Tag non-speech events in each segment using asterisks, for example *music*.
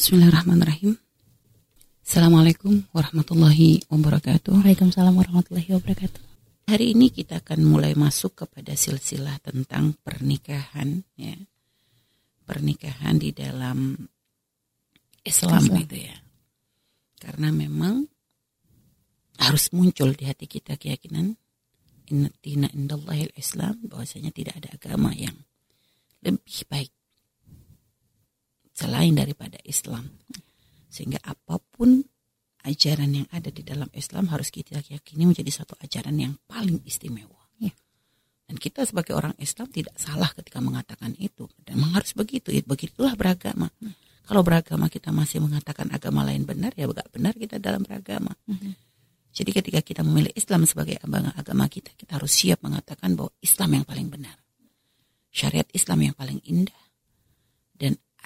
Bismillahirrahmanirrahim. Assalamualaikum warahmatullahi wabarakatuh. Waalaikumsalam warahmatullahi wabarakatuh. Hari ini kita akan mulai masuk kepada silsilah tentang pernikahan ya. Pernikahan di dalam Islam, Islam. itu ya. Karena memang harus muncul di hati kita keyakinan inna dina indallahil Islam bahwasanya tidak ada agama yang lebih baik selain daripada Islam. Sehingga apa pun ajaran yang ada di dalam Islam harus kita yakini menjadi satu ajaran yang paling istimewa. Ya. Dan kita sebagai orang Islam tidak salah ketika mengatakan itu. Dan memang harus begitu. Ya, Begitulah beragama. Kalau beragama kita masih mengatakan agama lain benar, ya enggak benar kita dalam beragama. Jadi ketika kita memilih Islam sebagai agama kita, kita harus siap mengatakan bahwa Islam yang paling benar. Syariat Islam yang paling indah.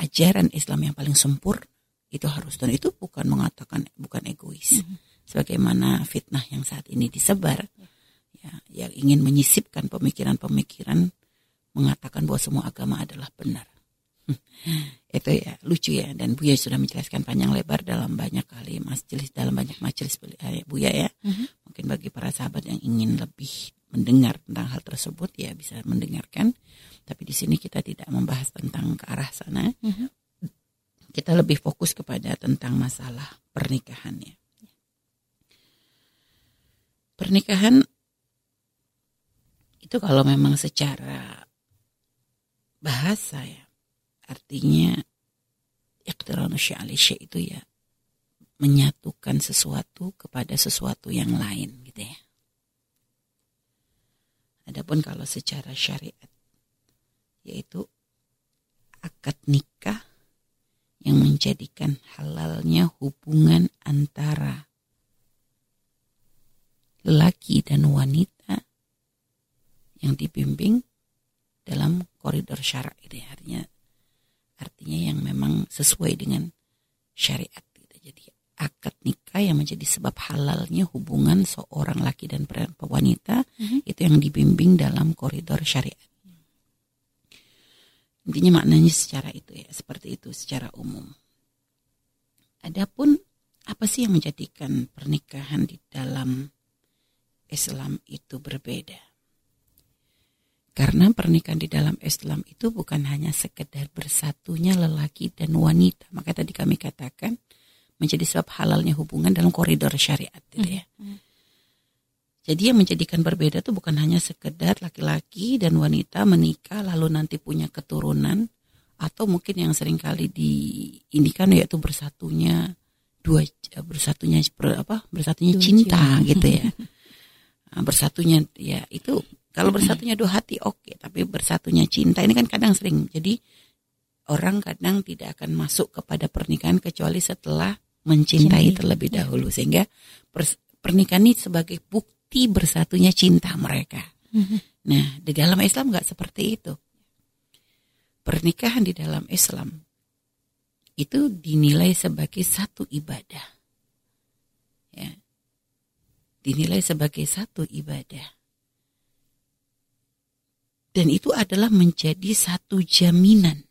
Ajaran Islam yang paling sempurna itu harus. Dan itu bukan mengatakan bukan egois. Sebagaimana fitnah yang saat ini disebar ya yang ingin menyisipkan pemikiran-pemikiran mengatakan bahwa semua agama adalah benar. *laughs* Itu ya lucu ya. Dan Buya sudah menjelaskan panjang lebar dalam banyak kali majelis dalam banyak majelis eh, Buya ya. Mungkin bagi para sahabat yang ingin lebih mendengar tentang hal tersebut ya bisa mendengarkan tapi di sini kita tidak membahas tentang ke arah sana. Kita lebih fokus kepada tentang masalah pernikahannya. Pernikahan itu kalau memang secara bahasa ya artinya iqtiranu sya'ali syai' itu ya menyatukan sesuatu kepada sesuatu yang lain gitu ya. Adapun kalau secara syariat yaitu akad nikah yang menjadikan halalnya hubungan antara lelaki dan wanita yang dibimbing dalam koridor syarak ya. artinya artinya yang memang sesuai dengan syariat gitu. Jadi akad nikah yang menjadi sebab halalnya hubungan seorang laki dan wanita itu yang dibimbing dalam koridor syariat. Intinya maknanya secara itu ya, seperti itu secara umum. Adapun apa sih yang menjadikan pernikahan di dalam Islam itu berbeda? Karena pernikahan di dalam Islam itu bukan hanya sekedar bersatunya lelaki dan wanita. Maka tadi kami katakan menjadi sebab halalnya hubungan dalam koridor syariat gitu ya. Jadi yang menjadikan berbeda itu bukan hanya sekedar laki-laki dan wanita menikah lalu nanti punya keturunan atau mungkin yang sering kali diindikan yaitu bersatunya dua bersatunya ber- apa bersatunya Dua cinta jiwa. gitu ya. Nah, *laughs* bersatunya ya itu kalau bersatunya dua hati oke tapi bersatunya cinta ini kan kadang sering jadi orang kadang tidak akan masuk kepada pernikahan kecuali setelah mencintai Cintai. terlebih Ya. dahulu sehingga pers- pernikahan ini sebagai bukti bersatunya cinta mereka. Nah, di dalam Islam nggak seperti itu. Pernikahan di dalam Islam itu dinilai sebagai satu ibadah. Ya. Dinilai sebagai satu ibadah. Dan itu adalah menjadi satu jaminan.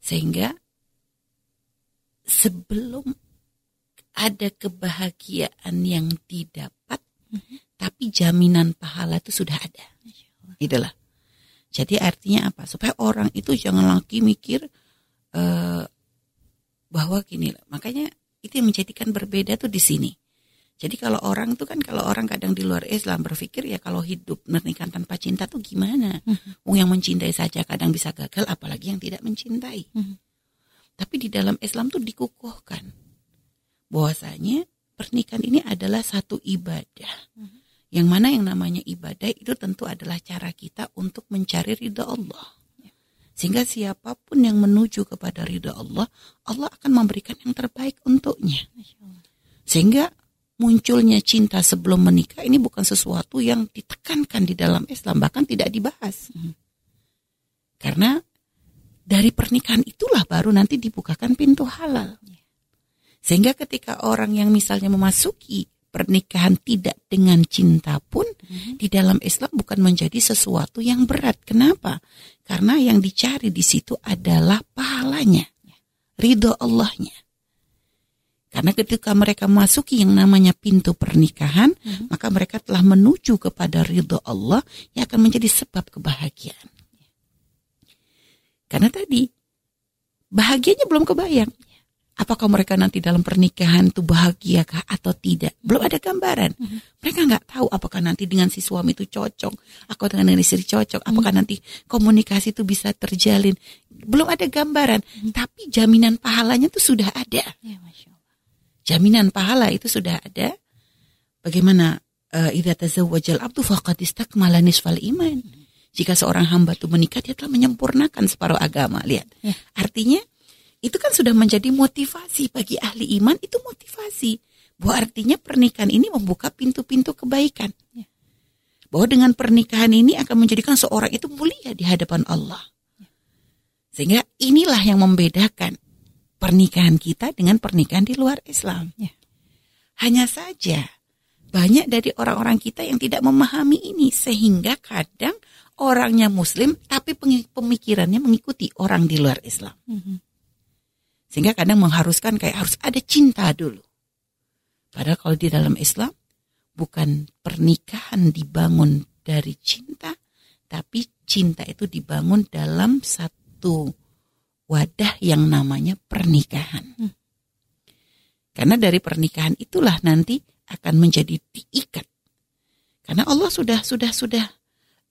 Sehingga sebelum ada kebahagiaan yang didapat, tapi jaminan pahala itu sudah ada. Itulah. Jadi artinya apa? Supaya orang itu jangan lagi mikir eh, bahwa gini, makanya itu yang menjadikan berbeda tuh di sini. Jadi kalau orang tuh kan kalau orang kadang di luar Islam berpikir ya kalau hidup pernikahan tanpa cinta tuh gimana? Wong yang mencintai saja kadang bisa gagal, apalagi yang tidak mencintai. Tapi di dalam Islam tuh dikukuhkan bahwasanya pernikahan ini adalah satu ibadah. Yang mana yang namanya ibadah itu tentu adalah cara kita untuk mencari ridha Allah. Sehingga siapa pun yang menuju kepada ridha Allah, Allah akan memberikan yang terbaik untuknya. Sehingga munculnya cinta sebelum menikah ini bukan sesuatu yang ditekankan di dalam Islam, bahkan tidak dibahas. Karena dari pernikahan itulah baru nanti dibukakan pintu halal. Sehingga ketika orang yang misalnya memasuki pernikahan tidak dengan cinta pun di dalam Islam bukan menjadi sesuatu yang berat. Kenapa? Karena yang dicari di situ adalah pahalanya. ridho Allahnya. Karena ketika mereka masuki yang namanya pintu pernikahan, hmm. maka mereka telah menuju kepada ridho Allah yang akan menjadi sebab kebahagiaan. Karena tadi bahagianya belum kebayang. Apakah mereka nanti dalam pernikahan itu bahagiakah atau tidak? Belum ada gambaran. Mm-hmm. Mereka nggak tahu apakah nanti dengan si suami itu cocok, atau dengan istri cocok, mm-hmm. apakah nanti komunikasi itu bisa terjalin. Belum ada gambaran, mm-hmm. tapi jaminan pahalanya itu sudah ada. Ya, jaminan pahala itu sudah ada. Bagaimana uh, idza tazawwajal abdu faqad istakmala nisfal iman. Jika seorang hamba itu menikah dia telah menyempurnakan separuh agama. Lihat. Ya. Artinya itu kan sudah menjadi motivasi bagi ahli iman itu motivasi bahwa artinya pernikahan ini membuka pintu-pintu kebaikan ya. bahwa dengan pernikahan ini akan menjadikan seorang itu mulia di hadapan Allah sehingga inilah yang membedakan pernikahan kita dengan pernikahan di luar Islam ya. hanya saja banyak dari orang-orang kita yang tidak memahami ini sehingga kadang orangnya muslim tapi pemikirannya mengikuti orang di luar Islam. Mm -hmm. Sehingga kadang mengharuskan kayak harus ada cinta dulu. Padahal kalau di dalam Islam bukan pernikahan dibangun dari cinta, tapi cinta itu dibangun dalam satu wadah yang namanya pernikahan. Hmm. Karena dari pernikahan itulah nanti akan menjadi diikat. Karena Allah sudah sudah sudah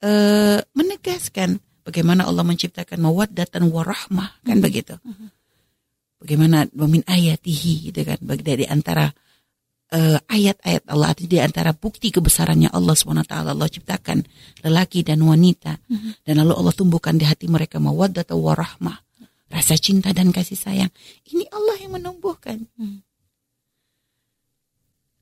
uh, menegaskan bagaimana Allah menciptakan mawaddatan warahmah kan hmm. begitu. Hmm bagaimana memin ayatihi gitu kan. Dari antara uh, ayat-ayat Allah di antara bukti kebesarannya Allah swt Allah ciptakan lelaki dan wanita. Mm-hmm. dan lalu Allah tumbuhkan di hati mereka mawaddah warahmah rasa cinta dan kasih sayang. Ini Allah yang menumbuhkan. Mm.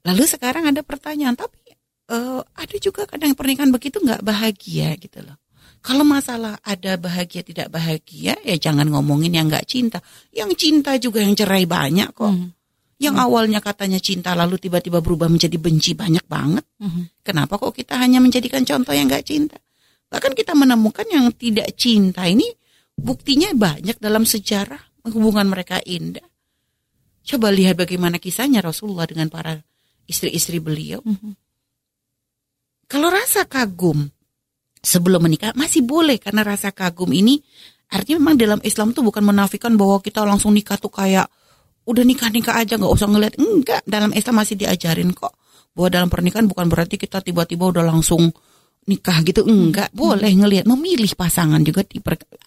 lalu sekarang ada pertanyaan tapi uh, ada juga kadang pernikahan begitu nggak bahagia gitu loh kalau masalah ada bahagia tidak bahagia, ya jangan ngomongin yang nggak cinta. Yang cinta juga yang cerai banyak kok. Hmm. Yang hmm. awalnya katanya cinta lalu tiba-tiba berubah menjadi benci banyak banget. Hmm. Kenapa kok kita hanya menjadikan contoh yang nggak cinta? Bahkan kita menemukan yang tidak cinta ini buktinya banyak dalam sejarah hubungan mereka indah. Coba lihat bagaimana kisahnya Rasulullah dengan para istri-istri beliau. Hmm. Kalau rasa kagum sebelum menikah masih boleh karena rasa kagum ini artinya memang dalam Islam tuh bukan menafikan bahwa kita langsung nikah tuh kayak udah nikah nikah aja nggak usah ngeliat enggak dalam Islam masih diajarin kok bahwa dalam pernikahan bukan berarti kita tiba-tiba udah langsung nikah gitu enggak hmm. boleh ngelihat memilih pasangan juga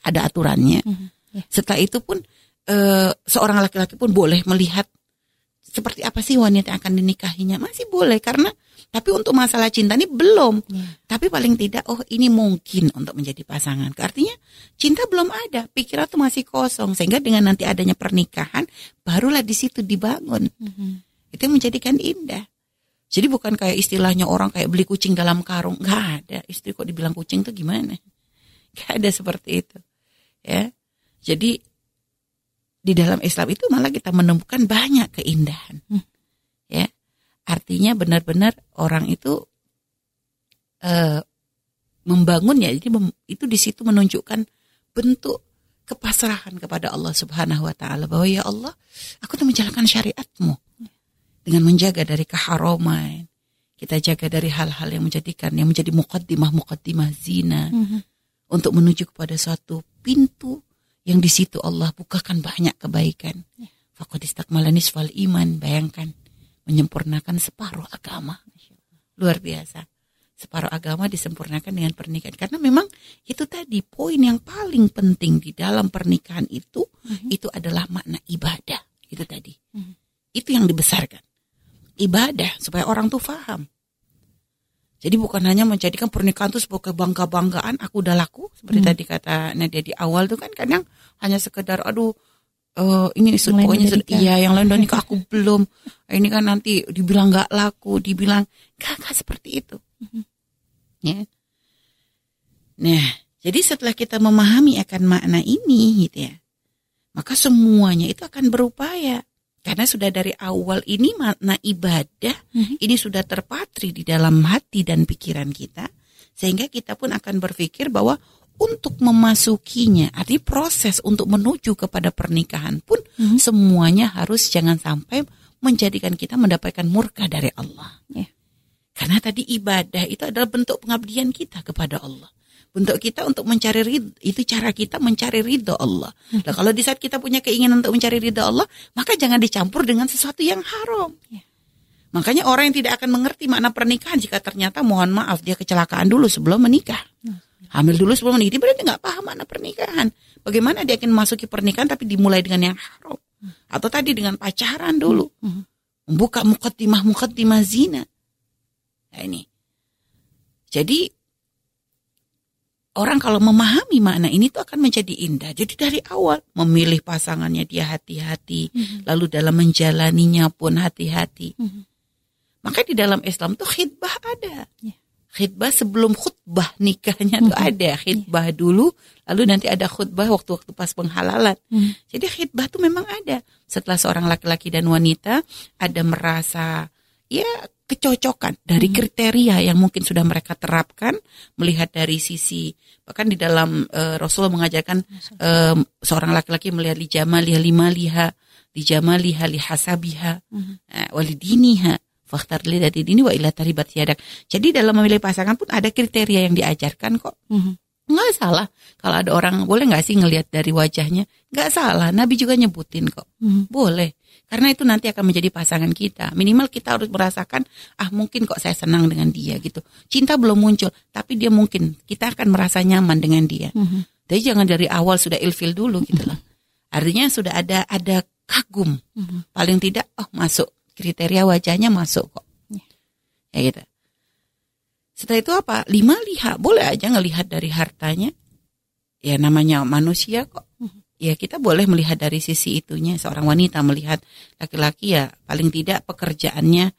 ada aturannya hmm. yeah. setelah itu pun e, seorang laki-laki pun boleh melihat seperti apa sih wanita yang akan dinikahinya masih boleh karena tapi untuk masalah cinta ini belum. Ya. Tapi paling tidak, oh ini mungkin untuk menjadi pasangan. Artinya cinta belum ada, pikiran tuh masih kosong. Sehingga dengan nanti adanya pernikahan, barulah di situ dibangun. Mm-hmm. Itu menjadikan indah. Jadi bukan kayak istilahnya orang kayak beli kucing dalam karung. Gak ada. Istri kok dibilang kucing tuh gimana? *laughs* Gak ada seperti itu. Ya. Jadi di dalam Islam itu malah kita menemukan banyak keindahan. Hmm. Ya Artinya benar-benar orang itu uh, membangun ya, jadi mem, itu di situ menunjukkan bentuk kepasrahan kepada Allah Subhanahu wa taala bahwa ya Allah, aku tuh menjalankan syariatmu dengan menjaga dari keharaman. Kita jaga dari hal-hal yang menjadikan yang menjadi mukaddimah mukaddimah zina mm-hmm. untuk menuju kepada suatu pintu yang di situ Allah bukakan banyak kebaikan. Yeah. Fakodistak malanis fal iman, bayangkan menyempurnakan separuh agama. Luar biasa. Separuh agama disempurnakan dengan pernikahan. Karena memang itu tadi poin yang paling penting di dalam pernikahan itu, mm-hmm. itu adalah makna ibadah. Itu tadi. Mm-hmm. Itu yang dibesarkan. Ibadah supaya orang tuh faham. Jadi bukan hanya menjadikan pernikahan itu sebagai bangga-banggaan, aku udah laku. Seperti hmm. tadi kata Nadia di awal tuh kan kadang hanya sekedar, aduh uh, ini yang pokoknya sudah iya yang lain udah nikah aku belum. Ini kan nanti dibilang nggak laku dibilang gak seperti itu. Mm-hmm. ya. Nah jadi setelah kita memahami akan makna ini gitu ya maka semuanya itu akan berupaya. Karena sudah dari awal ini makna ibadah mm-hmm. ini sudah terpatri di dalam hati dan pikiran kita sehingga kita pun akan berpikir bahwa untuk memasukinya, arti proses untuk menuju kepada pernikahan pun Mhm. semuanya harus jangan sampai menjadikan kita mendapatkan murka dari Allah. Ya. Karena tadi ibadah itu adalah bentuk pengabdian kita kepada Allah. Bentuk kita untuk mencari ridho, itu cara kita mencari ridho Allah. Mhm. Nah, kalau di saat kita punya keinginan untuk mencari ridho Allah, maka jangan dicampur dengan sesuatu yang haram. Ya. Makanya orang yang tidak akan mengerti makna pernikahan jika ternyata mohon maaf dia kecelakaan dulu sebelum menikah. Hamil dulu sebelum menikah, dia berarti nggak paham makna pernikahan. Bagaimana dia akan memasuki pernikahan tapi dimulai dengan yang haram. Atau tadi dengan pacaran dulu. Membuka mukaddimah-mukaddimah zina. Nah ini. Jadi orang kalau memahami makna ini tuh akan menjadi indah. Jadi dari awal memilih pasangannya dia hati-hati, lalu dalam menjalaninya pun hati-hati. Mhm. Maka di dalam Islam tuh khidbah ada. Ya. Khidbah sebelum khutbah nikahnya tuh ada. Khidbah dulu, lalu nanti ada khutbah waktu-waktu pas penghalalan. Mhm. Jadi khidbah tuh memang ada. Setelah seorang laki-laki dan wanita ada merasa ya kecocokan dari kriteria yang mungkin sudah mereka terapkan melihat dari sisi bahkan di dalam eh, Rasulullah mengajarkan eh, seorang laki-laki melihat li jamaliha lima liha li jamaliha li hasabiha Mhm. eh, walidiniha fakhtar li dati dini wa ila taribat yadak. Jadi dalam memilih pasangan pun ada kriteria yang diajarkan kok. Mhm. Nggak salah. Kalau ada orang boleh nggak sih ngelihat dari wajahnya? Nggak salah. Nabi juga nyebutin kok. Mhm. Boleh. Karena itu nanti akan menjadi pasangan kita. Minimal kita harus merasakan, ah mungkin kok saya senang dengan dia gitu. Cinta belum muncul, tapi dia mungkin kita akan merasa nyaman dengan dia. Mhm. Jadi jangan dari awal sudah ilfil dulu gitu loh. *laughs* Artinya sudah ada ada kagum. Mhm. Paling tidak, oh masuk kriteria wajahnya masuk kok. Ya. Ya gitu. Setelah itu apa? Lima lihat, boleh aja ngelihat dari hartanya. Ya namanya manusia kok. Ya kita boleh melihat dari sisi itunya. Seorang wanita melihat laki-laki ya paling tidak pekerjaannya.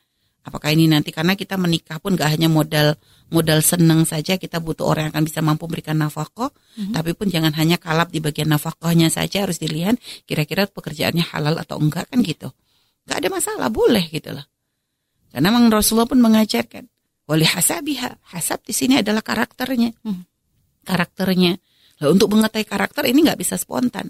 Apakah ini nanti karena kita menikah pun gak hanya modal modal seneng saja kita butuh orang yang akan bisa mampu memberikan nafkah, tapi pun jangan hanya kalap di bagian nafkahnya saja harus dilihat kira-kira pekerjaannya halal atau enggak kan gitu. Gak ada masalah, boleh gitu loh. Karena memang Rasulullah pun mengajarkan wali hasabiha. Hasab di sini adalah karakternya. Hmm. Karakternya. Lah, untuk mengetahui karakter ini nggak bisa spontan.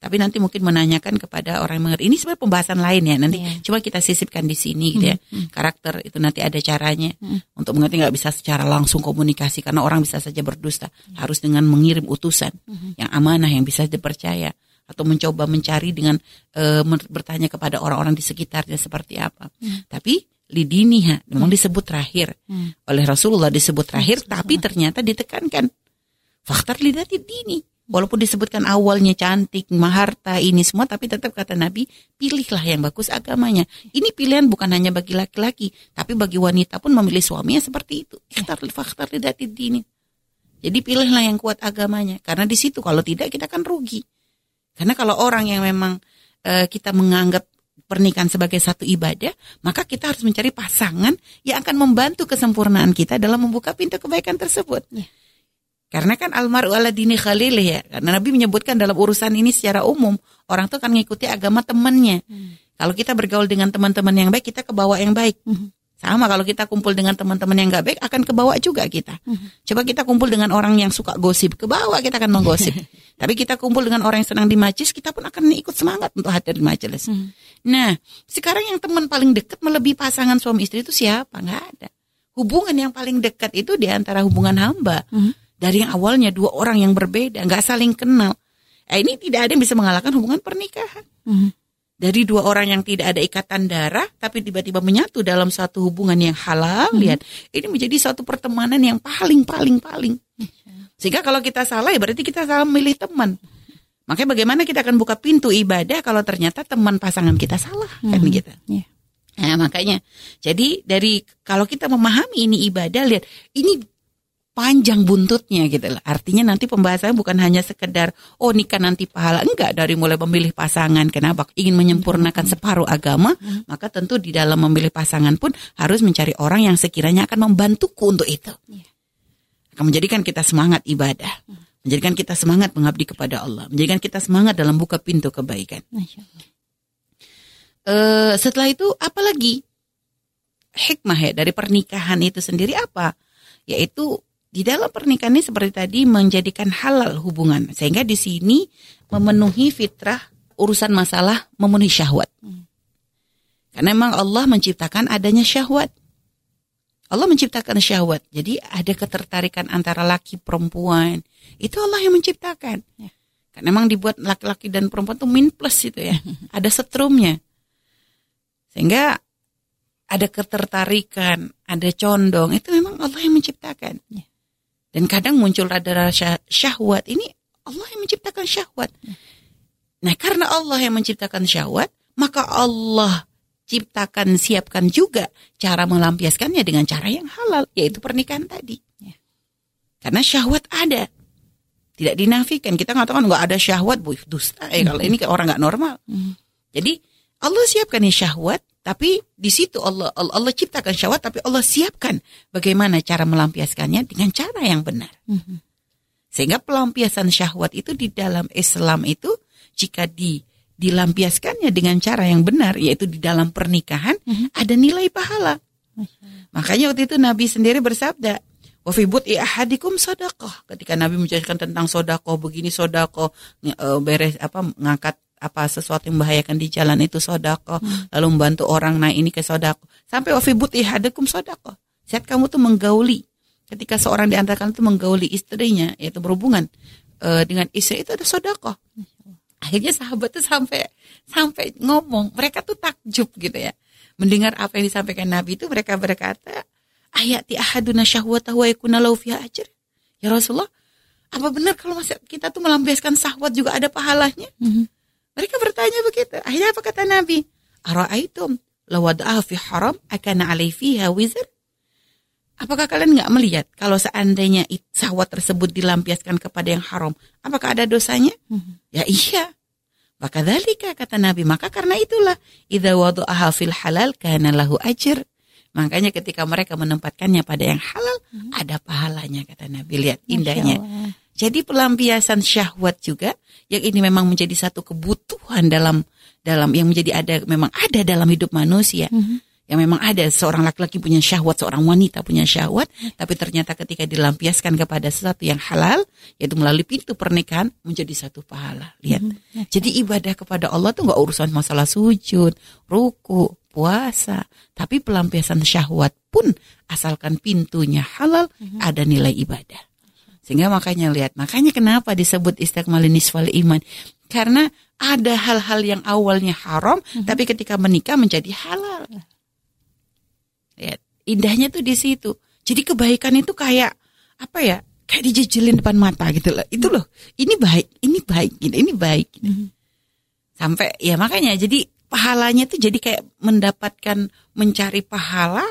Tapi nanti mungkin menanyakan kepada orang yang mengerti. Ini sebenarnya pembahasan lain ya. Nanti Iya. coba kita sisipkan di sini gitu ya. Karakter itu nanti ada caranya. Hmm. Untuk mengerti nggak bisa secara langsung komunikasi karena orang bisa saja berdusta. Harus dengan mengirim utusan yang amanah yang bisa dipercaya atau mencoba mencari dengan men- bertanya kepada orang-orang di sekitarnya seperti apa. Tapi lidiniha memang disebut terakhir. Hmm. oleh Rasulullah disebut terakhir tapi ternyata ditekankan. Faktor lidati dini. Walaupun disebutkan awalnya cantik maharta ini semua tapi tetap kata Nabi pilihlah yang bagus agamanya. Ini pilihan bukan hanya bagi laki-laki tapi bagi wanita pun memilih suaminya seperti itu. Faktor faktor lidati dini. Jadi pilihlah yang kuat agamanya. Karena di situ kalau tidak kita akan rugi karena kalau orang yang memang eh, kita menganggap pernikahan sebagai satu ibadah, maka kita harus mencari pasangan yang akan membantu kesempurnaan kita dalam membuka pintu kebaikan tersebut. Ya. Karena kan almaru ala dini khalilih ya. Karena Nabi menyebutkan dalam urusan ini secara umum, orang tuh akan mengikuti agama temannya. Kalau kita bergaul dengan teman-teman yang baik, kita ke bawah yang baik. Mhm. Sama kalau kita kumpul dengan teman-teman yang gak baik, akan ke bawah juga kita. Coba kita kumpul dengan orang yang suka gosip, ke bawah kita akan menggosip. *laughs* Tapi kita kumpul dengan orang yang senang di majelis, kita pun akan ikut semangat untuk hadir di majelis. Nah, sekarang yang teman paling dekat melebihi pasangan suami istri itu siapa? Nggak ada. Hubungan yang paling dekat itu di antara hubungan hamba. Mhm. Dari yang awalnya dua orang yang berbeda, nggak saling kenal. Eh, ini tidak ada yang bisa mengalahkan hubungan pernikahan. Mhm. Dari dua orang yang tidak ada ikatan darah, tapi tiba-tiba menyatu dalam satu hubungan yang halal, lihat, ini menjadi suatu pertemanan yang paling, paling, paling. Sehingga kalau kita salah, ya berarti kita salah memilih teman. Makanya bagaimana kita akan buka pintu ibadah kalau ternyata teman pasangan kita salah, kan Mhm. gitu. Iya. Nah, makanya, jadi dari kalau kita memahami ini ibadah, lihat, ini panjang buntutnya gitu loh. Artinya nanti pembahasannya bukan hanya sekedar oh nikah nanti pahala enggak dari mulai memilih pasangan kenapa ingin menyempurnakan separuh agama maka tentu di dalam memilih pasangan pun harus mencari orang yang sekiranya akan membantuku untuk itu. Iya. Akan menjadikan kita semangat ibadah, menjadikan kita semangat mengabdi kepada Allah, menjadikan kita semangat dalam buka pintu kebaikan. Eh, setelah itu apalagi hikmah ya dari pernikahan itu sendiri apa? Yaitu di dalam pernikahan ini seperti tadi menjadikan halal hubungan sehingga di sini memenuhi fitrah urusan masalah memenuhi syahwat. Karena memang Allah menciptakan adanya syahwat. Allah menciptakan syahwat. Jadi ada ketertarikan antara laki perempuan. Itu Allah yang menciptakan. Ya. Karena memang dibuat laki-laki dan perempuan itu min plus itu ya. *laughs* ada setrumnya. Sehingga ada ketertarikan, ada condong. Itu memang Allah yang menciptakan. Ya. Dan kadang muncul rada-rada syahwat. Ini Allah yang menciptakan syahwat. Nah karena Allah yang menciptakan syahwat, maka Allah ciptakan, siapkan juga cara melampiaskannya dengan cara yang halal, yaitu pernikahan tadi. Ya. Karena syahwat ada. Tidak dinafikan. Kita ngatakan nggak ada syahwat, bu, dusta. Eh, kalau ini orang nggak normal. Hmm. Jadi Allah siapkan nih syahwat, tapi di situ Allah, Allah Allah ciptakan syahwat, tapi Allah siapkan bagaimana cara melampiaskannya dengan cara yang benar. Mm-hmm. Sehingga pelampiasan syahwat itu di dalam Islam itu jika di dilampiaskannya dengan cara yang benar, yaitu di dalam pernikahan, mm-hmm. ada nilai pahala. Makanya waktu itu Nabi sendiri bersabda, Wafibut ahadikum sodakoh. Ketika Nabi menjelaskan tentang sodakoh, begini sodakoh, eh, beres apa ngangkat apa sesuatu yang membahayakan di jalan itu sodako. Hmm. lalu membantu orang nah ini ke sodako. Sampai wafibut ihadakum sodako. Saat kamu tuh menggauli. Ketika seorang di antara kalian tuh menggauli istrinya yaitu berhubungan uh, dengan istri itu ada sodako. Akhirnya sahabat tuh sampai sampai ngomong mereka tuh takjub gitu ya. Mendengar apa yang disampaikan Nabi itu mereka berkata ayati ahaduna syahwatahu wa yakuna lahu fiha ajr. Ya Rasulullah apa benar kalau masa kita tuh melampiaskan syahwat juga ada pahalanya? Mm -hmm. Mereka bertanya begitu. Akhirnya apa kata Nabi? Ara'aitum lawad'a fi haram akan alai fiha wizr? Apakah kalian nggak melihat kalau seandainya sahwat tersebut dilampiaskan kepada yang haram, apakah ada dosanya? Mm-hmm. Ya iya. Maka dalika kata Nabi, maka karena itulah idza wada'aha fil halal kana lahu ajr. Makanya ketika mereka menempatkannya pada yang halal, hmm. ada pahalanya kata Nabi. Lihat indahnya. Jadi pelampiasan syahwat juga yang ini memang menjadi satu kebutuhan dalam dalam yang menjadi ada memang ada dalam hidup manusia. Mm-hmm. Yang memang ada seorang laki-laki punya syahwat, seorang wanita punya syahwat, mm-hmm. tapi ternyata ketika dilampiaskan kepada sesuatu yang halal, yaitu melalui pintu pernikahan menjadi satu pahala. Lihat. Mm-hmm. Jadi ibadah kepada Allah tuh nggak urusan masalah sujud, ruku, puasa, tapi pelampiasan syahwat pun asalkan pintunya halal mm-hmm. ada nilai ibadah. Sehingga makanya lihat, makanya kenapa disebut istikmalin nisfal iman? Karena ada hal-hal yang awalnya haram, hmm. tapi ketika menikah menjadi halal. Lihat, indahnya tuh di situ. Jadi kebaikan itu kayak apa ya? Kayak dijejelin depan mata gitu loh. Itu loh, ini baik, ini baik, gitu, ini baik. Gitu. Hmm. Sampai ya makanya jadi pahalanya tuh jadi kayak mendapatkan mencari pahala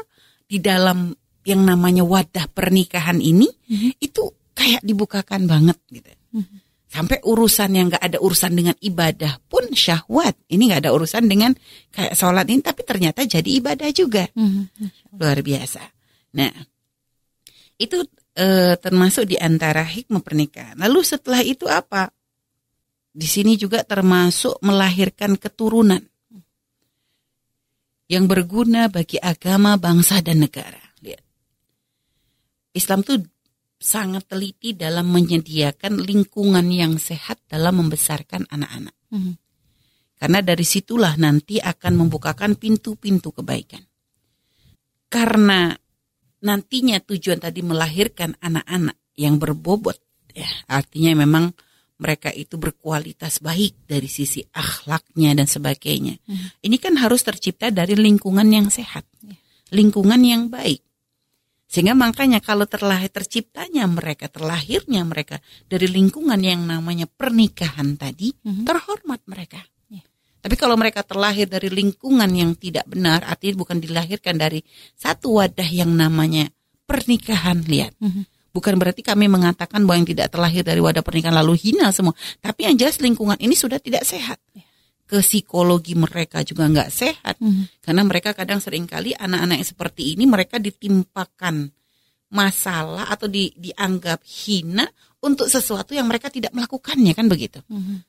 di dalam yang namanya wadah pernikahan ini hmm. itu kayak dibukakan banget gitu. Hmm. Sampai urusan yang gak ada urusan dengan ibadah pun syahwat. Ini gak ada urusan dengan kayak sholat ini, tapi ternyata jadi ibadah juga. Hmm. Luar biasa. Nah, itu e, termasuk di antara hikmah pernikahan. Lalu setelah itu apa? Di sini juga termasuk melahirkan keturunan yang berguna bagi agama, bangsa, dan negara. Lihat. Islam tuh sangat teliti dalam menyediakan lingkungan yang sehat dalam membesarkan anak-anak. Hmm. Karena dari situlah nanti akan membukakan pintu-pintu kebaikan. Karena nantinya tujuan tadi melahirkan anak-anak yang berbobot, ya artinya memang mereka itu berkualitas baik dari sisi akhlaknya dan sebagainya. Hmm. Ini kan harus tercipta dari lingkungan yang sehat, ya. lingkungan yang baik. Sehingga makanya kalau terlahir terciptanya mereka, terlahirnya mereka dari lingkungan yang namanya pernikahan tadi, mm-hmm. terhormat mereka. Yeah. Tapi kalau mereka terlahir dari lingkungan yang tidak benar, artinya bukan dilahirkan dari satu wadah yang namanya pernikahan, lihat. Mm-hmm. Bukan berarti kami mengatakan bahwa yang tidak terlahir dari wadah pernikahan lalu hina semua. Tapi yang jelas lingkungan ini sudah tidak sehat. Yeah ke psikologi mereka juga nggak sehat mm. karena mereka kadang sering kali anak-anak yang seperti ini mereka ditimpakan masalah atau di, dianggap hina untuk sesuatu yang mereka tidak melakukannya kan begitu mm.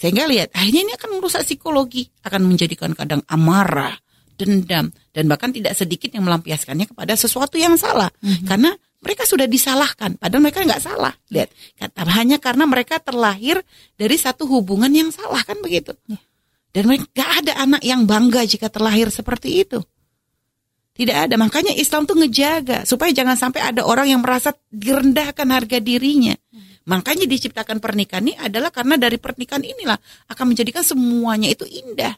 sehingga lihat akhirnya ini akan merusak psikologi akan menjadikan kadang amarah dendam dan bahkan tidak sedikit yang melampiaskannya kepada sesuatu yang salah mm. karena mereka sudah disalahkan, padahal mereka nggak salah. Lihat, kata hanya karena mereka terlahir dari satu hubungan yang salah kan begitu. Ya. Dan mereka nggak ada anak yang bangga jika terlahir seperti itu. Tidak ada. Makanya Islam tuh ngejaga supaya jangan sampai ada orang yang merasa direndahkan harga dirinya. Makanya diciptakan pernikahan ini adalah karena dari pernikahan inilah akan menjadikan semuanya itu indah.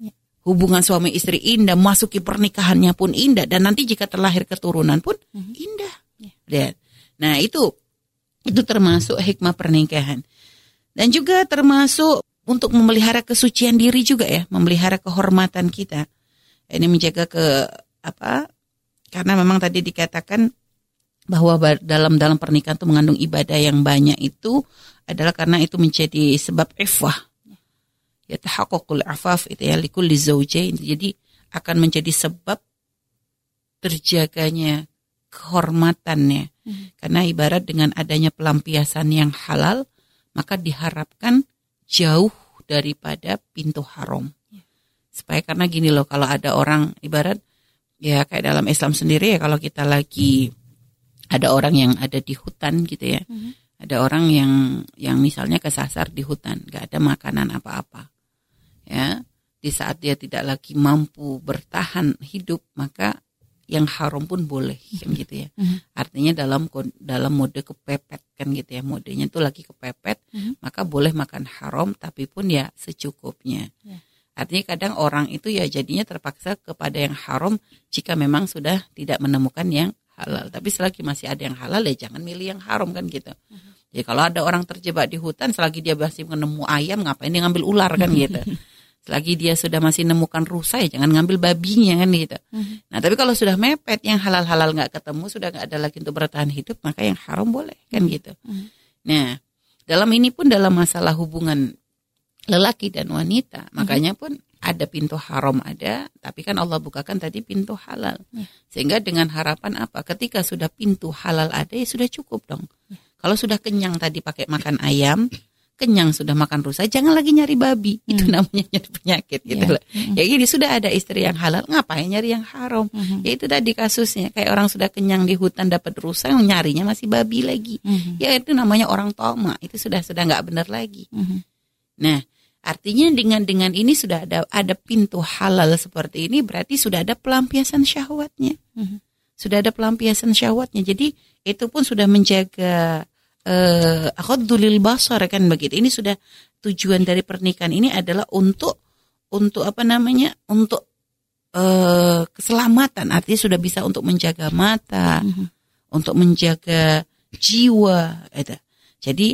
Ya. Hubungan suami istri indah, masuki pernikahannya pun indah dan nanti jika terlahir keturunan pun Mhm. indah. Ya. Lihat. Nah, itu itu termasuk hikmah pernikahan. Dan juga termasuk untuk memelihara kesucian diri juga ya, memelihara kehormatan kita. Ini menjaga ke apa? Karena memang tadi dikatakan bahwa ba- dalam dalam pernikahan itu mengandung ibadah yang banyak itu adalah karena itu menjadi sebab ifwah. Ya tahaqqul afaf itu ya likulli zaujain. Jadi akan menjadi sebab terjaganya kehormatannya. Mhm. Karena ibarat dengan adanya pelampiasan yang halal, maka diharapkan jauh daripada pintu haram. Supaya karena gini loh, kalau ada orang ibarat ya kayak dalam Islam sendiri ya kalau kita lagi ada orang yang ada di hutan gitu ya. Mhm. Ada orang yang yang misalnya kesasar di hutan, nggak ada makanan apa-apa. Ya, di saat dia tidak lagi mampu bertahan hidup, maka yang haram pun boleh kan gitu ya. Mhm. Artinya dalam dalam mode kepepet kan gitu ya. Modenya itu lagi kepepet, Mhm. maka boleh makan haram tapi pun ya secukupnya. Ya. Artinya kadang orang itu ya jadinya terpaksa kepada yang haram jika memang sudah tidak menemukan yang halal. Tapi selagi masih ada yang halal ya jangan milih yang haram kan gitu. Jadi kalau ada orang terjebak di hutan selagi dia masih menemu ayam ngapain dia ngambil ular kan gitu. *laughs* Selagi dia sudah masih nemukan rusa ya jangan ngambil babinya kan gitu. Mhm. Nah tapi kalau sudah mepet yang halal-halal nggak ketemu sudah nggak ada lagi untuk bertahan hidup maka yang haram boleh kan gitu. Mhm. Nah dalam ini pun dalam masalah hubungan lelaki dan wanita makanya pun ada pintu haram ada tapi kan Allah bukakan tadi pintu halal Ya. sehingga dengan harapan apa ketika sudah pintu halal ada ya sudah cukup dong. Kalau sudah kenyang tadi pakai makan ayam kenyang sudah makan rusa jangan lagi nyari babi itu Hmm. namanya nyari penyakit gitu Ya. loh. Ya gini sudah ada istri yang halal, ngapain nyari yang haram? Mhm. Ya itu tadi kasusnya, kayak orang sudah kenyang di hutan dapat rusa, yang nyarinya masih babi lagi. Mhm. Ya itu namanya orang toma, itu sudah sudah nggak benar lagi. Mhm. Nah, artinya dengan dengan ini sudah ada ada pintu halal seperti ini, berarti sudah ada pelampiasan syahwatnya, Mhm. sudah ada pelampiasan syahwatnya. Jadi itu pun sudah menjaga eh akhaddulil basar kan begitu. Ini sudah tujuan dari pernikahan ini adalah untuk untuk apa namanya? Untuk eh keselamatan. Artinya sudah bisa untuk menjaga mata, Mhm. untuk menjaga jiwa gitu. Jadi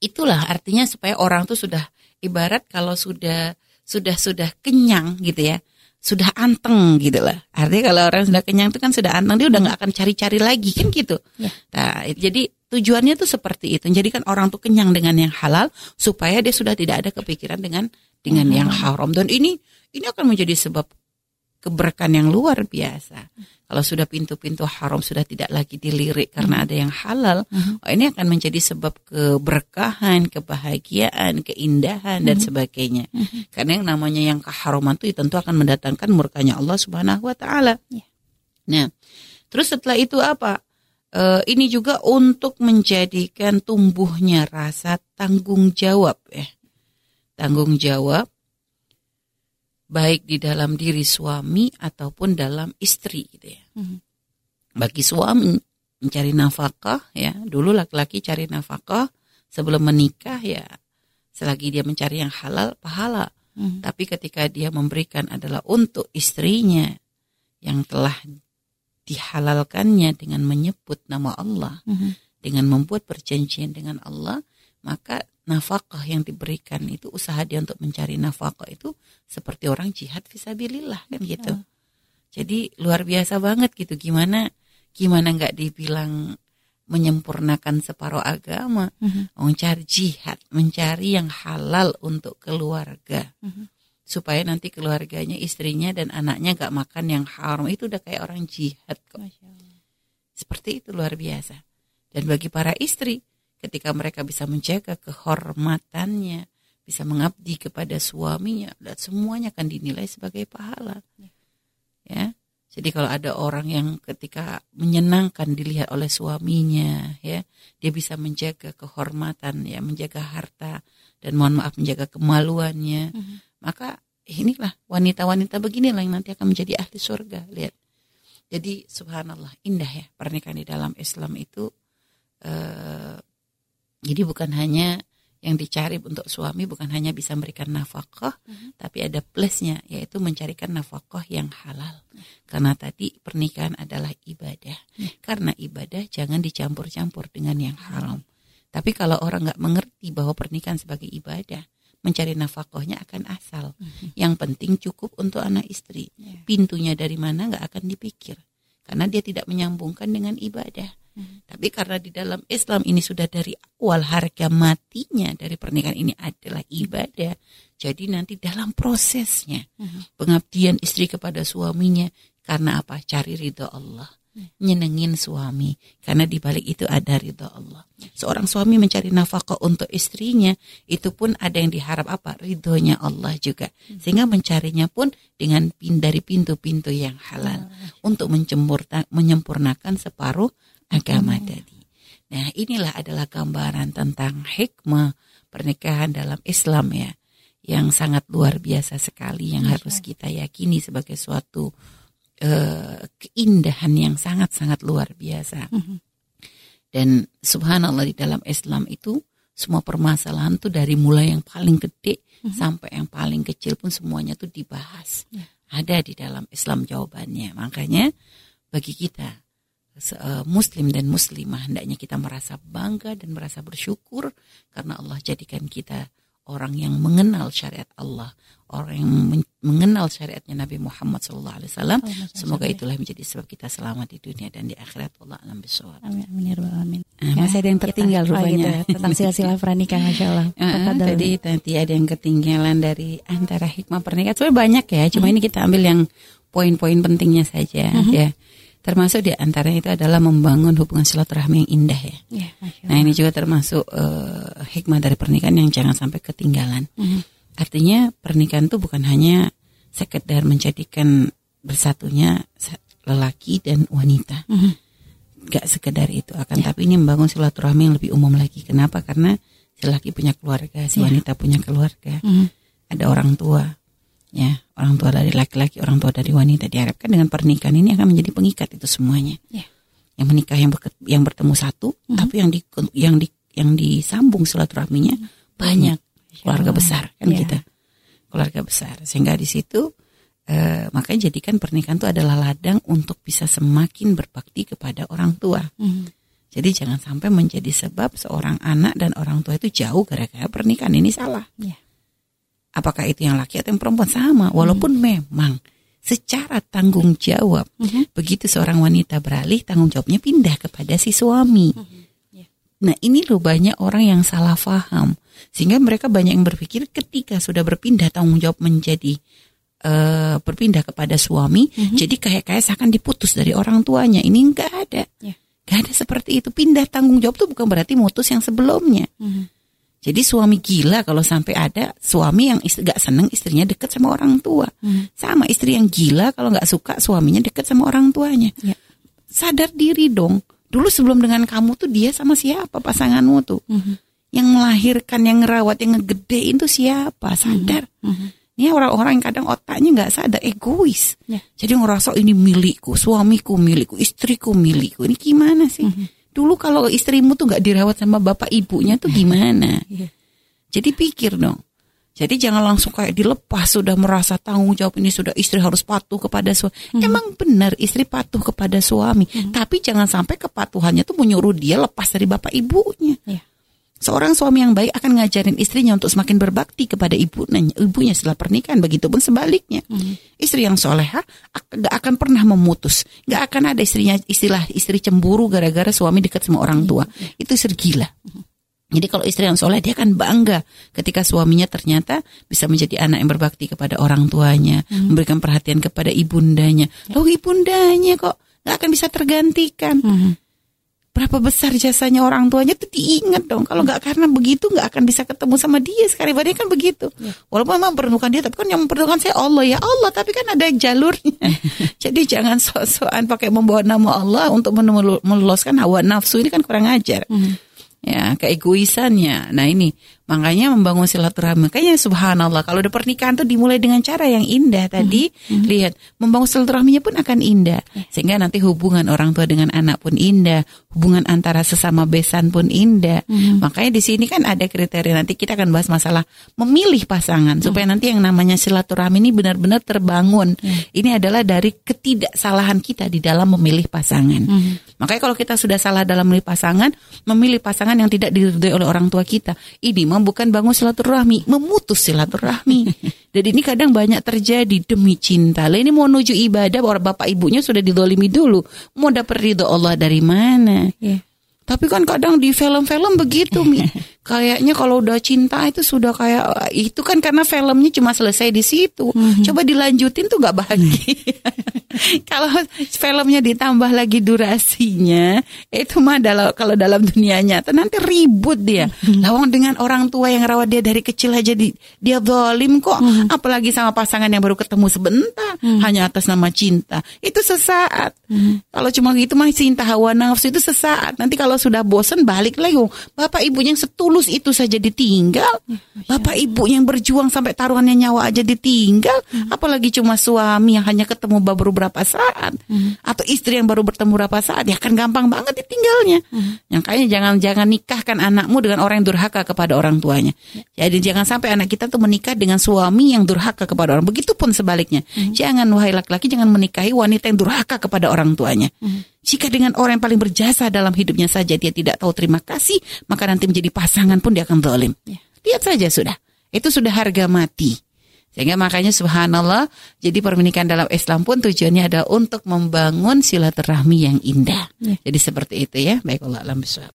itulah artinya supaya orang tuh sudah ibarat kalau sudah sudah sudah kenyang gitu ya sudah anteng gitu lah. Artinya kalau orang sudah kenyang itu kan sudah anteng dia udah nggak akan cari-cari lagi kan gitu. Ya. nah jadi tujuannya tuh seperti itu. Jadi kan orang tuh kenyang dengan yang halal supaya dia sudah tidak ada kepikiran dengan dengan Yang yang haram. Dan ini ini akan menjadi sebab keberkahan yang luar biasa kalau sudah pintu-pintu haram sudah tidak lagi dilirik karena ada yang halal Mhm. Oh, ini akan menjadi sebab keberkahan, kebahagiaan, keindahan dan sebagainya. Mhm. Karena yang namanya yang keharuman itu tentu akan mendatangkan murkanya Allah Subhanahu wa taala. Ya. Nah, terus setelah itu apa? Eh, ini juga untuk menjadikan tumbuhnya rasa tanggung jawab ya. Tanggung jawab baik di dalam diri suami ataupun dalam istri gitu ya Mhm. bagi suami mencari nafkah ya dulu laki-laki cari nafkah sebelum menikah ya selagi dia mencari yang halal pahala Mhm. tapi ketika dia memberikan adalah untuk istrinya yang telah dihalalkannya dengan menyebut nama Allah Mhm. dengan membuat perjanjian dengan Allah maka nafkah yang diberikan itu usaha dia untuk mencari nafkah itu seperti orang jihad visabilillah kan gitu. Oh. jadi luar biasa banget gitu. Gimana gimana nggak dibilang menyempurnakan separuh agama? Mhm. mencari jihad mencari yang halal untuk keluarga. Mhm. supaya nanti keluarganya istrinya dan anaknya nggak makan yang haram. Itu udah kayak orang jihad kok. Seperti itu luar biasa. Dan bagi para istri ketika mereka bisa menjaga kehormatannya bisa mengabdi kepada suaminya dan semuanya akan dinilai sebagai pahala ya Jadi kalau ada orang yang ketika menyenangkan dilihat oleh suaminya, ya, dia bisa menjaga kehormatan, ya, menjaga harta dan mohon maaf menjaga kemaluannya, mm-hmm. maka inilah wanita-wanita beginilah yang nanti akan menjadi ahli surga. Lihat. Jadi subhanallah indah ya pernikahan di dalam Islam itu. Uh, jadi bukan hanya yang dicari untuk suami bukan hanya bisa memberikan nafkah, uh-huh. tapi ada plusnya yaitu mencarikan nafkah yang halal. Karena tadi pernikahan adalah ibadah. Uh-huh. Karena ibadah jangan dicampur-campur dengan yang haram. Tapi kalau orang nggak mengerti bahwa pernikahan sebagai ibadah, mencari nafkahnya akan asal. Uh-huh. Yang penting cukup untuk anak istri. Yeah. Pintunya dari mana nggak akan dipikir. Karena dia tidak menyambungkan dengan ibadah. Hmm. Tapi karena di dalam Islam ini sudah dari awal harga matinya dari pernikahan ini adalah ibadah. Jadi nanti dalam prosesnya hmm. pengabdian istri kepada suaminya karena apa? Cari ridho Allah. Hmm. Nyenengin suami karena di balik itu ada ridho Allah. Seorang suami mencari nafkah untuk istrinya itu pun ada yang diharap apa? Ridhonya Allah juga. Sehingga mencarinya pun dengan dari pintu-pintu yang halal untuk menyempurnakan separuh agama hmm. tadi. Nah, inilah adalah gambaran tentang hikmah pernikahan dalam Islam ya, yang sangat luar biasa sekali yang harus kita yakini sebagai suatu uh, keindahan yang sangat-sangat luar biasa. Hmm. Dan subhanallah di dalam Islam itu semua permasalahan tuh dari mulai yang paling gede hmm. sampai yang paling kecil pun semuanya tuh dibahas. Yeah. Ada di dalam Islam jawabannya. Makanya bagi kita Eh, muslim dan muslimah hendaknya kita merasa bangga dan merasa bersyukur karena Allah jadikan kita orang yang mengenal syariat Allah, orang yang mengenal syariatnya Nabi Muhammad SAW. Semoga itulah menjadi sebab kita selamat di dunia dan di akhirat. Allah alam bisawab. Amin amin ya amin. Ah, masih ada yang tertinggal kita, rupanya oh, gitu, tentang silsilah pernikahan, masya Allah. *laughs* Uh, tadi nanti ada yang ketinggalan dari antara hikmah pernikahan. Sebenarnya banyak ya, cuma hmm. ini kita ambil yang poin-poin pentingnya saja hmm. ya. Termasuk di antaranya itu adalah membangun hubungan silaturahmi yang indah ya. ya nah ini juga termasuk uh, hikmah dari pernikahan yang jangan sampai ketinggalan. Mm. Artinya pernikahan itu bukan hanya sekedar menjadikan bersatunya lelaki dan wanita. Mm. Gak sekedar itu akan ya. tapi ini membangun silaturahmi yang lebih umum lagi. Kenapa? Karena si laki punya keluarga, si ya. wanita punya keluarga. Mm. Ada orang tua, ya orang tua dari laki-laki orang tua dari wanita diharapkan dengan pernikahan ini akan menjadi pengikat itu semuanya yeah. yang menikah yang ber, yang bertemu satu mm-hmm. tapi yang di yang di yang disambung silaturahminya mm-hmm. banyak keluarga besar kan yeah. kita keluarga besar sehingga di situ eh, makanya jadikan pernikahan itu adalah ladang untuk bisa semakin berbakti kepada orang tua mm-hmm. jadi jangan sampai menjadi sebab seorang anak dan orang tua itu jauh gara-gara pernikahan ini salah yeah apakah itu yang laki atau yang perempuan sama walaupun hmm. memang secara tanggung jawab hmm. begitu seorang wanita beralih tanggung jawabnya pindah kepada si suami hmm. yeah. nah ini loh banyak orang yang salah paham sehingga mereka banyak yang berpikir ketika sudah berpindah tanggung jawab menjadi uh, berpindah kepada suami hmm. jadi kayak kayak seakan diputus dari orang tuanya ini enggak ada yeah. Gak ada seperti itu pindah tanggung jawab itu bukan berarti mutus yang sebelumnya hmm jadi suami gila kalau sampai ada suami yang istri, gak seneng istrinya deket sama orang tua. Hmm. Sama istri yang gila kalau gak suka suaminya deket sama orang tuanya. Ya. Sadar diri dong. Dulu sebelum dengan kamu tuh dia sama siapa pasanganmu tuh? Hmm. Yang melahirkan, yang ngerawat, yang ngegedein tuh siapa? Sadar. Hmm. Hmm. Ini orang-orang yang kadang otaknya nggak sadar, egois. Ya. Jadi ngerasa ini milikku, suamiku milikku, istriku milikku. Ini gimana sih? Hmm Dulu kalau istrimu tuh nggak dirawat sama bapak ibunya tuh gimana? Iya. Jadi pikir dong. Jadi jangan langsung kayak dilepas sudah merasa tanggung jawab ini sudah istri harus patuh kepada suami. Hmm. Emang benar istri patuh kepada suami, hmm. tapi jangan sampai kepatuhannya tuh menyuruh dia lepas dari bapak ibunya. Yeah. Seorang suami yang baik akan ngajarin istrinya untuk semakin berbakti kepada ibunya, ibunya setelah pernikahan. Begitupun sebaliknya, hmm. istri yang soleha gak akan pernah memutus, gak akan ada istrinya istilah istri cemburu gara-gara suami dekat sama orang tua. Hmm. Itu istri gila. Hmm. Jadi kalau istri yang soleh dia akan bangga ketika suaminya ternyata bisa menjadi anak yang berbakti kepada orang tuanya, hmm. memberikan perhatian kepada ibundanya. Loh ibundanya kok gak akan bisa tergantikan. Hmm berapa besar jasanya orang tuanya itu diingat dong. Kalau nggak karena begitu nggak akan bisa ketemu sama dia sekali badai kan begitu. Ya. Walaupun memang mempertemukan dia, tapi kan yang mempertemukan saya Allah ya Allah. Tapi kan ada jalurnya. *laughs* Jadi jangan sok-sokan pakai membawa nama Allah untuk meloloskan hawa nafsu ini kan kurang ajar. Hmm. Ya keegoisannya. Nah ini Makanya membangun silaturahmi. Makanya subhanallah kalau udah pernikahan tuh dimulai dengan cara yang indah tadi. Mm-hmm. Lihat, membangun silaturahminya pun akan indah. Yeah. Sehingga nanti hubungan orang tua dengan anak pun indah, hubungan antara sesama besan pun indah. Mm-hmm. Makanya di sini kan ada kriteria nanti kita akan bahas masalah memilih pasangan mm-hmm. supaya nanti yang namanya silaturahmi ini benar-benar terbangun. Yeah. Ini adalah dari ketidaksalahan kita di dalam memilih pasangan. Mm-hmm. Makanya kalau kita sudah salah dalam memilih pasangan, memilih pasangan yang tidak diridhoi oleh orang tua kita, ini bukan bangun silaturahmi, memutus silaturahmi. *laughs* Dan ini kadang banyak terjadi demi cinta. Lah ini mau menuju ibadah, orang bapak ibunya sudah didolimi dulu. Mau dapat ridho Allah dari mana? Yeah. Tapi kan kadang di film-film begitu, Mi. *laughs* Kayaknya kalau udah cinta itu sudah kayak itu kan karena filmnya cuma selesai di situ. Mm-hmm. Coba dilanjutin tuh gak bahagia. *laughs* kalau filmnya ditambah lagi durasinya, itu mah dalam kalau dalam dunia nyata nanti ribut dia. Mm-hmm. Lawang dengan orang tua yang rawat dia dari kecil aja di, dia zalim kok, mm-hmm. apalagi sama pasangan yang baru ketemu sebentar mm-hmm. hanya atas nama cinta. Itu sesaat. Mm-hmm. Kalau cuma gitu mah cinta hawa nafsu itu sesaat. Nanti kalau sudah bosan balik lagi. Bapak ibunya yang setulus itu saja ditinggal. Bapak ibu yang berjuang sampai taruhannya nyawa aja ditinggal. Hmm. Apalagi cuma suami yang hanya ketemu baru beberapa saat. Hmm. Atau istri yang baru bertemu beberapa saat. Ya kan gampang banget ditinggalnya. Hmm. Yang kayaknya jangan-jangan nikahkan anakmu dengan orang yang durhaka kepada orang tuanya. Jadi jangan sampai anak kita tuh menikah dengan suami yang durhaka kepada orang. Begitupun sebaliknya. Jangan wahai laki-laki jangan menikahi wanita yang durhaka kepada orang tuanya. Jika dengan orang yang paling berjasa dalam hidupnya saja dia tidak tahu terima kasih, maka nanti menjadi pasangan pun dia akan zalim. Ya. Lihat saja sudah. Itu sudah harga mati. Sehingga makanya subhanallah, jadi pernikahan dalam Islam pun tujuannya adalah untuk membangun silaturahmi yang indah. Ya. Jadi seperti itu ya. Baik Allah alam